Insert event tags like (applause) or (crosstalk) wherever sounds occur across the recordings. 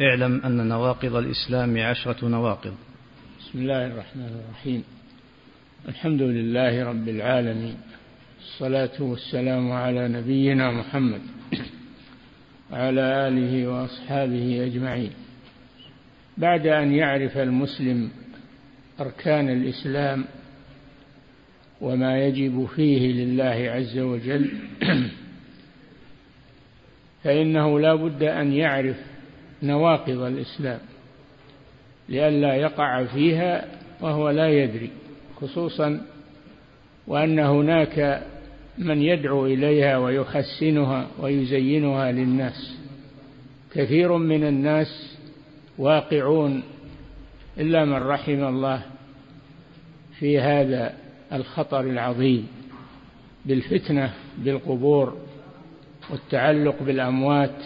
اعلم أن نواقض الإسلام عشرة نواقض. بسم الله الرحمن الرحيم. الحمد لله رب العالمين. الصلاة والسلام على نبينا محمد وعلى آله وأصحابه أجمعين. بعد أن يعرف المسلم أركان الإسلام وما يجب فيه لله عز وجل (clears throat) فإنه لا بد أن يعرف نواقض الإسلام لئلا يقع فيها وهو لا يدري خصوصا وأن هناك من يدعو إليها ويحسنها ويزينها للناس. كثير من الناس واقعون إلا من رحم الله في هذا الخطر العظيم بالفتنة بالقبور والتعلق بالأموات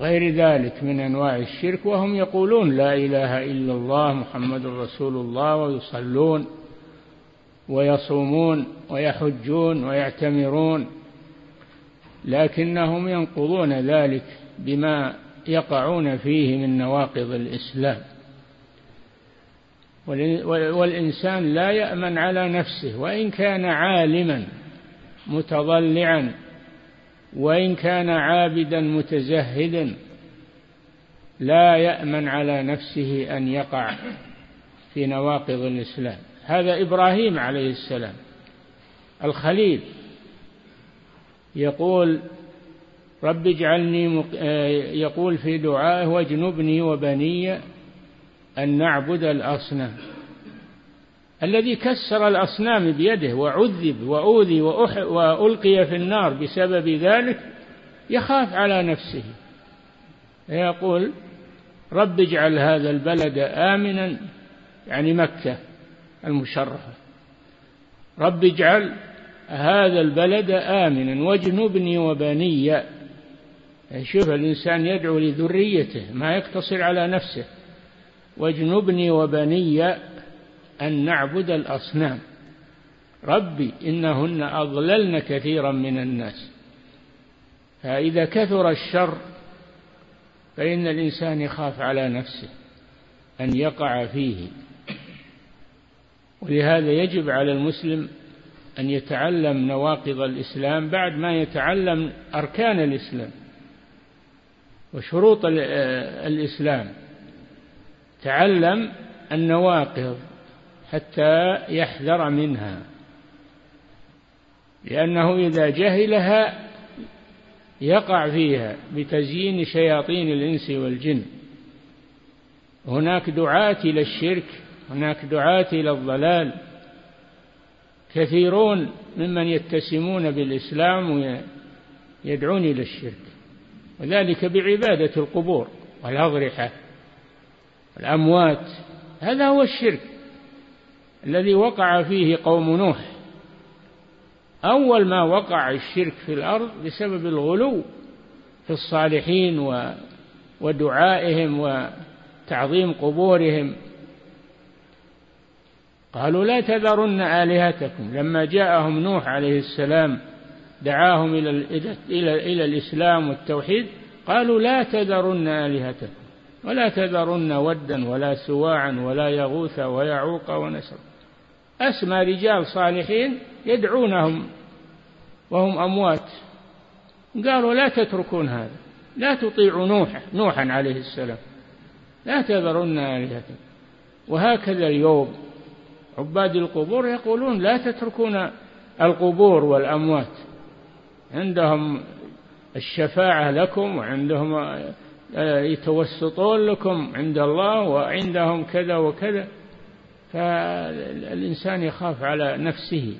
غير ذلك من أنواع الشرك وهم يقولون لا إله إلا الله محمد رسول الله ويصلون ويصومون ويحجون ويعتمرون لكنهم ينقضون ذلك بما يقعون فيه من نواقض الإسلام. والإنسان لا يأمن على نفسه وإن كان عالما متضلعا وإن كان عابدا متزهدا لا يأمن على نفسه أن يقع في نواقض الإسلام. هذا إبراهيم عليه السلام الخليل يقول رب اجعلني مق... يقول في دعائه واجنبني وبني أن نعبد الأصنام. الذي كسر الأصنام بيده وعذب وأوذي. وألقي في النار بسبب ذلك يخاف على نفسه. يقول رب اجعل هذا البلد آمنا يعني مكة المشرفة. رب اجعل هذا البلد آمنا واجنبني وبني. شوف الإنسان يدعو لذريته ما يقتصر على نفسه. واجنبني وبني أن نعبد الأصنام. ربي إنهن أضللن كثيرا من الناس. فإذا كثر الشر فإن الإنسان يخاف على نفسه أن يقع فيه. ولهذا يجب على المسلم أن يتعلم نواقض الإسلام بعد ما يتعلم أركان الإسلام وشروط الإسلام. تعلم النواقض. حتى يحذر منها. لأنه إذا جهلها يقع فيها بتزيين شياطين الإنس والجن. هناك دعاة إلى الشرك هناك دعاة إلى الضلال. كثيرون ممن يتسمون بالإسلام ويدعون إلى الشرك وذلك بعبادة القبور والأضرحة والأموات. هذا هو الشرك. الذي وقع فيه قوم نوح. أول ما وقع الشرك في الأرض بسبب الغلو في الصالحين ودعائهم وتعظيم قبورهم. قالوا لا تذرن آلهتكم. لما جاءهم نوح عليه السلام دعاهم إلى إلى إلى الإسلام والتوحيد قالوا لا تذرن آلهتكم. ولا تذرن ودا ولا سواعا ولا يغوث ويعوق ونسر. أسمى رجال صالحين يدعونهم وهم أموات. قالوا لا تتركون هذا لا تطيعوا نوح نوحا عليه السلام لا تذرن آلهتكم. وهكذا اليوم عباد القبور يقولون لا تتركون القبور والأموات. عندهم الشفاعة لكم وعندهم آه، يتوسطون لكم عند الله وعندهم كذا وكذا. فالإنسان يخاف على نفسه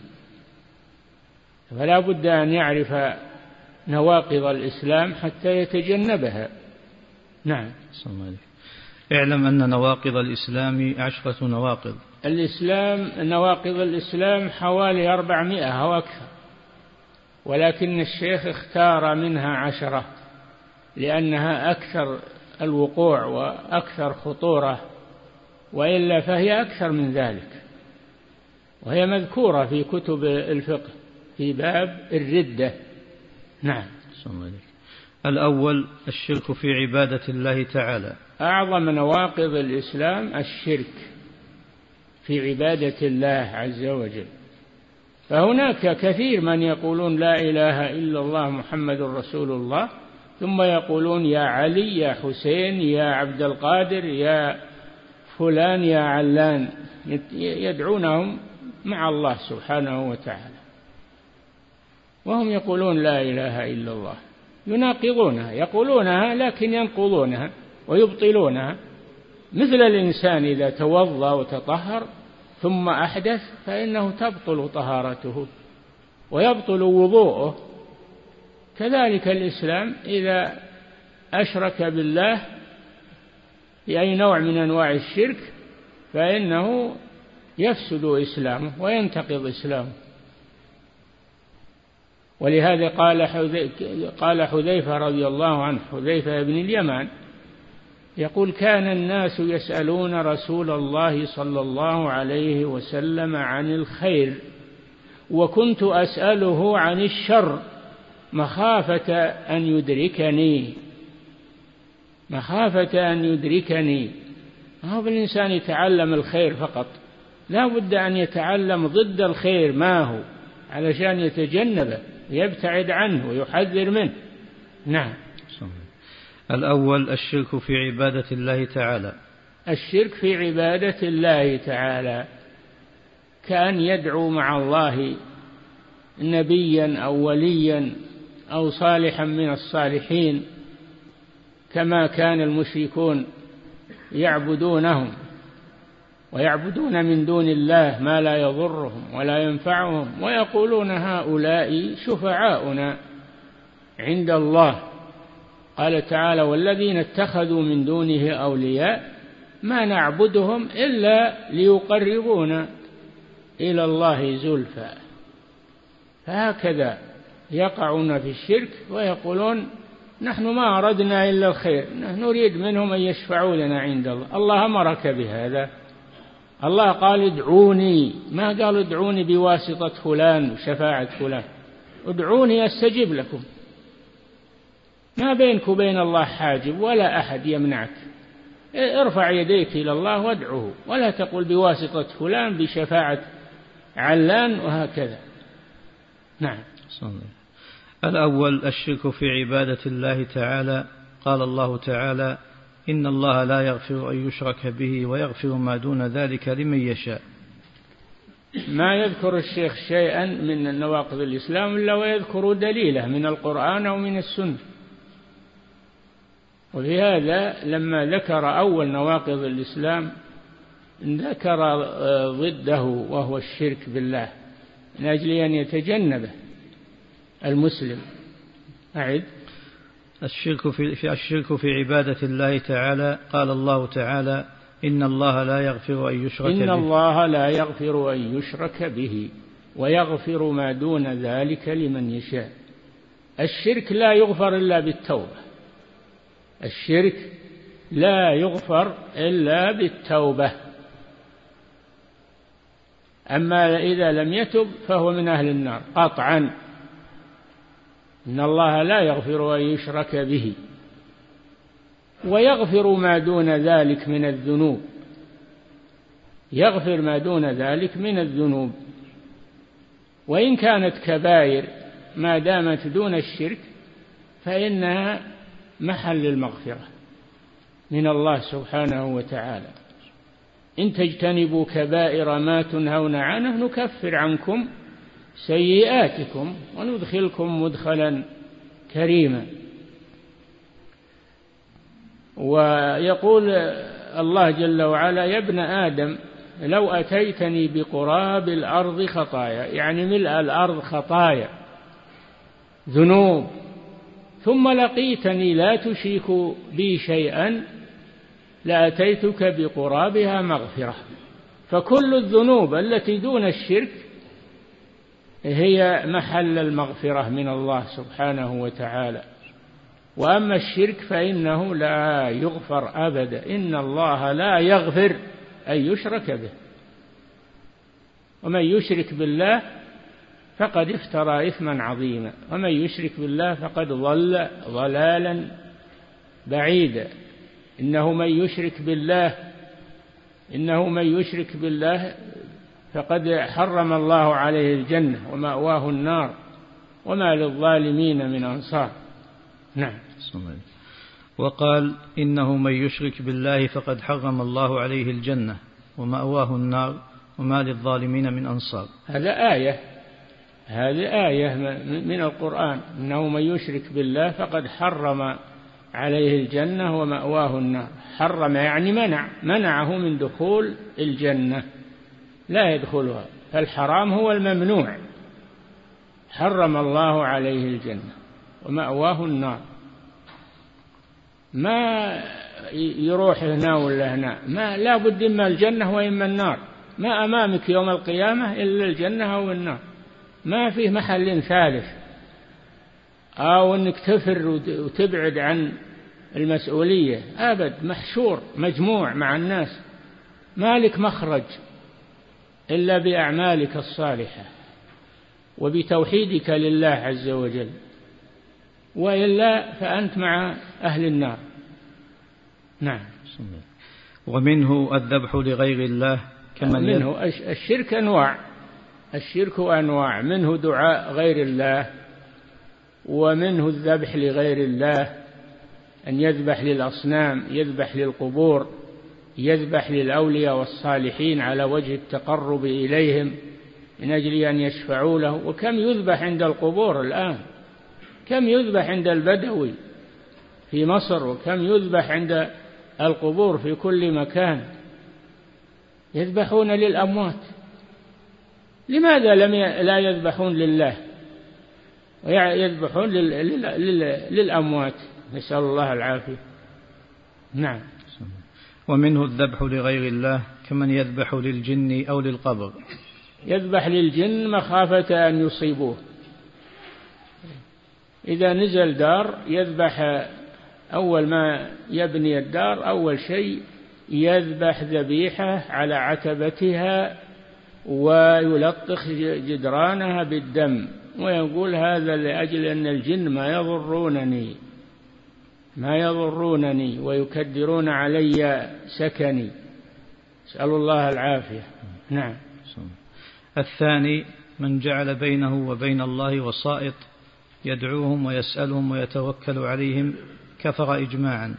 فلا بد أن يعرف نواقض الإسلام حتى يتجنبها. نعم. اعلم أن نواقض الإسلام عشرة نواقض. الإسلام نواقض الإسلام حوالي أربعمائة أو أكثر ولكن الشيخ اختار منها عشرة لأنها أكثر الوقوع وأكثر خطورة. وإلا فهي أكثر من ذلك. وهي مذكورة في كتب الفقه في باب الردة. نعم. الأول الشرك في عبادة الله تعالى. أعظم نواقض الإسلام الشرك في عبادة الله عز وجل. فهناك كثير من يقولون لا إله إلا الله محمد رسول الله ثم يقولون يا علي يا حسين يا عبد القادر يا فلان يا علان يدعونهم مع الله سبحانه وتعالى. وهم يقولون لا إله إلا الله. يناقضونها يقولونها لكن ينقضونها ويبطلونها. مثل الإنسان إذا توضأ وتطهر ثم أحدث فإنه تبطل طهارته ويبطل وضوءه. كذلك الإسلام إذا أشرك بالله بأي نوع من أنواع الشرك فإنه يفسد إسلامه وينتقض إسلامه. ولهذا قال قال حذيفة رضي الله عنه حذيفة بن اليمان يقول كان الناس يسألون رسول الله صلى الله عليه وسلم عن الخير وكنت أسأله عن الشر مخافة أن يدركني. مخافة أن يدركني. ما هو بالإنسان يتعلم الخير فقط. لا بد أن يتعلم ضد الخير ما هو علشان يتجنبه ويبتعد عنه ويحذر منه. نعم. الأول الشرك في عبادة الله تعالى. الشرك في عبادة الله تعالى. كأن يدعو مع الله نبيا أو وليا أو صالحا من الصالحين. كما كان المشركون يعبدونهم ويعبدون من دون الله ما لا يضرهم ولا ينفعهم ويقولون هؤلاء شفعاؤنا عند الله. قال تعالى والذين اتخذوا من دونه أولياء ما نعبدهم إلا ليقربونا إلى الله زلفى. فهكذا يقعون في الشرك ويقولون نحن ما أردنا إلا الخير. نريد منهم أن يشفعوا لنا عند الله. الله أمرك بهذا. الله قال ادعوني. ما قال ادعوني بواسطة فلان وشفاعة فلان. ادعوني أستجب لكم. ما بينك وبين الله حاجب ولا أحد يمنعك. ارفع يديك إلى الله وادعه ولا تقل بواسطة فلان بشفاعة علان وهكذا. نعم. صلى الأول الشرك في عبادة الله تعالى. قال الله تعالى إن الله لا يغفر أن يشرك به ويغفر ما دون ذلك لمن يشاء. ما يذكر الشيخ شيئا من نواقض الإسلام إلا ويذكر دليله من القرآن أو من السنة. وفي هذا لما ذكر أول نواقض الإسلام ذكر ضده وهو الشرك بالله من أجل أن يتجنبه. المسلم. أعد. الشرك في الشرك في عبادة الله تعالى. قال الله تعالى إن الله لا يغفر أن يشرك إن به. إن الله لا يغفر أن يشرك به ويغفر ما دون ذلك لمن يشاء. الشرك لا يغفر إلا بالتوبة. الشرك لا يغفر إلا بالتوبة. أما إذا لم يتب فهو من أهل النار. قطعا. إن الله لا يغفر أن يشرك به ويغفر ما دون ذلك من الذنوب. يغفر ما دون ذلك من الذنوب. وإن كانت كبائر ما دامت دون الشرك فإنها محل المغفرة من الله سبحانه وتعالى. إن تجتنبوا كبائر ما تنهون عنه نكفر عنكم سيئاتكم وندخلكم مدخلا كريما. ويقول الله جل وعلا يا ابن آدم لو أتيتني بقراب الأرض خطايا يعني ملء الأرض خطايا ذنوب ثم لقيتني لا تشرك بي شيئا لأتيتك بقرابها مغفرة. فكل الذنوب التي دون الشرك هي محل المغفرة من الله سبحانه وتعالى. وأما الشرك فإنه لا يغفر أبدا. إن الله لا يغفر أن يشرك به. ومن يشرك بالله فقد افترى إثما عظيما. ومن يشرك بالله فقد ضل ضلالا بعيدا. إنه من يشرك بالله إنه من يشرك بالله فقد حرم الله عليه الجنة ومأواه النار وما للظالمين من أنصار. نعم. وقال إنه من يشرك بالله فقد حرم الله عليه الجنة ومأواه النار وما للظالمين من أنصار. هذا آية. هذه آية من القرآن. إنه من يشرك بالله فقد حرم عليه الجنة ومأواه النار. حرم يعني منع. منعه من دخول الجنة. لا يدخلها. فالحرام هو الممنوع. حرم الله عليه الجنة ومأواه النار. ما يروح هنا ولا هنا. ما لا بد إما الجنة وإما النار. ما أمامك يوم القيامة إلا الجنة أو النار. ما فيه محل ثالث. أو أنك تفر وتبعد عن المسؤولية. أبد محشور مجموع مع الناس. مالك مخرج. إلا بأعمالك الصالحة وبتوحيدك لله عز وجل وإلا فأنت مع أهل النار. نعم. ومنه الذبح لغير الله كما منه الشرك أنواع الشرك أنواع. منه دعاء غير الله ومنه الذبح لغير الله أن يذبح للأصنام يذبح للقبور. يذبح للأولياء والصالحين على وجه التقرب إليهم من أجل أن يشفعوا له. وكم يذبح عند القبور الآن؟ كم يذبح عند البدوي في مصر؟ وكم يذبح عند القبور في كل مكان؟ يذبحون للأموات. لماذا لم لا يذبحون لله؟ ويذبحون للأموات. نسأل الله العافية. نعم. ومنه الذبح لغير الله كمن يذبح للجن أو للقبر. يذبح للجن مخافة أن يصيبوه. إذا نزل دار يذبح أول ما يبني الدار أول شيء يذبح ذبيحة على عتبتها ويلطخ جدرانها بالدم ويقول هذا لأجل أن الجن ما يضرونني. ما يضرونني ويكدرون علي سكني. أسأل الله العافية. نعم. الثاني من جعل بينه وبين الله وسائط يدعوهم ويسألهم ويتوكل عليهم كفر إجماعا.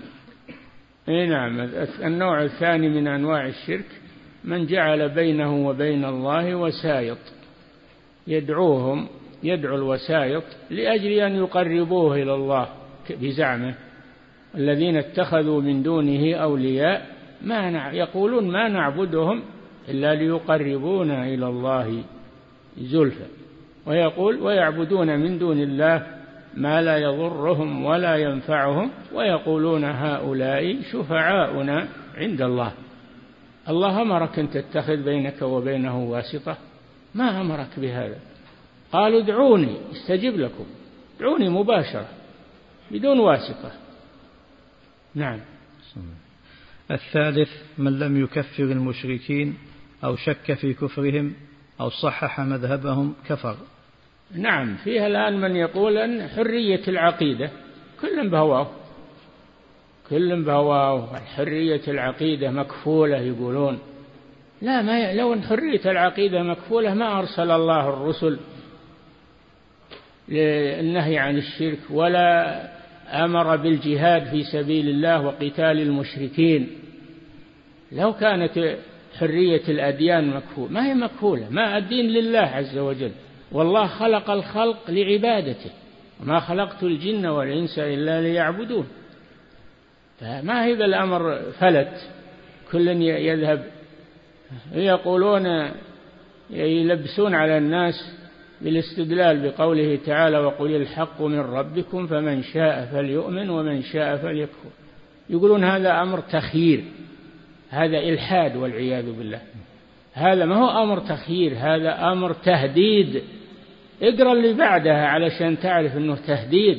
إي نعم. النوع الثاني من أنواع الشرك من جعل بينه وبين الله وسائط. يدعوهم يدعو الوسائط لأجل أن يقربوه إلى الله بزعمه. الذين اتخذوا من دونه أولياء ما يقولون ما نعبدهم إلا ليقربونا إلى الله زلفى. ويقول ويعبدون من دون الله ما لا يضرهم ولا ينفعهم ويقولون هؤلاء شفعاؤنا عند الله. الله أمرك أن تتخذ بينك وبينه واسطة. ما أمرك بهذا؟ قالوا ادعوني استجب لكم. ادعوني مباشرة بدون واسطة. نعم. الثالث من لم يكفر المشركين أو شك في كفرهم أو صحح مذهبهم كفر. نعم فيها الآن من يقول أن حرية العقيدة كل بهواه. كل بهواه حرية العقيدة مكفولة يقولون. لا ما ي... لو أن حرية العقيدة مكفولة ما أرسل الله الرسل للنهي عن الشرك ولا أمر بالجهاد في سبيل الله وقتال المشركين. لو كانت حرية الأديان مكفولة ما هي مكفولة؟ ما الدين لله عز وجل. والله خلق الخلق لعبادته وما خلقت الجن والإنس إلا ليعبدون. فما هي الأمر؟ فلت. كل يذهب يقولون يلبسون على الناس بالاستدلال بقوله تعالى وقل الحق من ربكم فمن شاء فليؤمن ومن شاء فليكفر. يقولون هذا أمر تخيير. هذا إلحاد والعياذ بالله. هذا ما هو أمر تخيير هذا أمر تهديد. اقرأ اللي بعدها علشان تعرف أنه تهديد.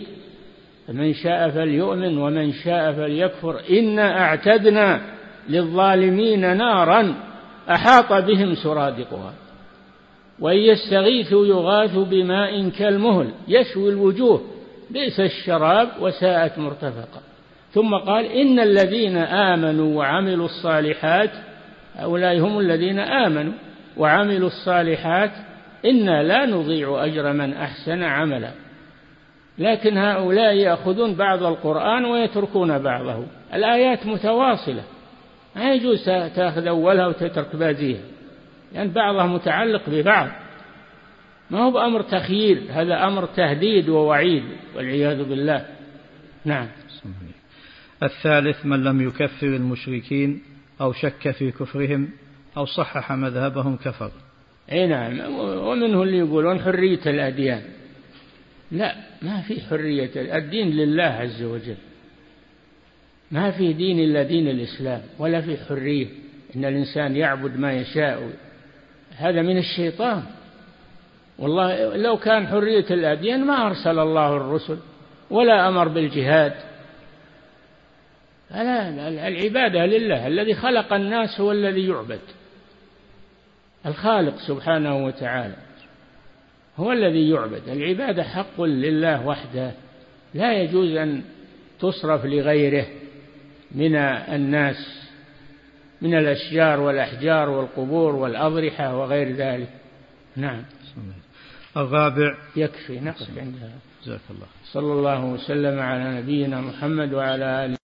فمن شاء فليؤمن ومن شاء فليكفر. إنا أعتدنا للظالمين نارا أحاط بهم سرادقها. وإن يستغيثوا يغاثوا بماء كالمهل يشوي الوجوه بئس الشراب وساءت مرتفقا ثم قال إن الذين آمنوا وعملوا الصالحات هؤلاء هم الذين آمنوا وعملوا الصالحات إنا لا نضيع أجر من أحسن عملا. لكن هؤلاء يأخذون بعض القرآن ويتركون بعضه. الآيات متواصلة. ما يجوز تأخذ أولها وتترك باقيها لأن يعني بعضها متعلق ببعض. ما هو بأمر تخيير هذا أمر تهديد ووعيد والعياذ بالله. نعم. الثالث من لم يكفر المشركين أو شك في كفرهم أو صحح مذهبهم كفر. أي نعم. ومنه اللي يقولون حرية الأديان. لا ما في حرية الدين لله عز وجل. ما في دين إلا دين الإسلام ولا في حرية إن الإنسان يعبد ما يشاء هذا من الشيطان. والله لو كان حرية الأديان ما أرسل الله الرسل ولا أمر بالجهاد. العبادة لله الذي خلق الناس هو الذي يعبد. الخالق سبحانه وتعالى هو الذي يعبد. العبادة حق لله وحده. لا يجوز أن تصرف لغيره من الناس. من الأشجار والأحجار والقبور والأضرحة وغير ذلك. نعم. الرابع. يكفي نقف عندها. جزاك الله صلى الله وسلم على نبينا محمد وعلى آله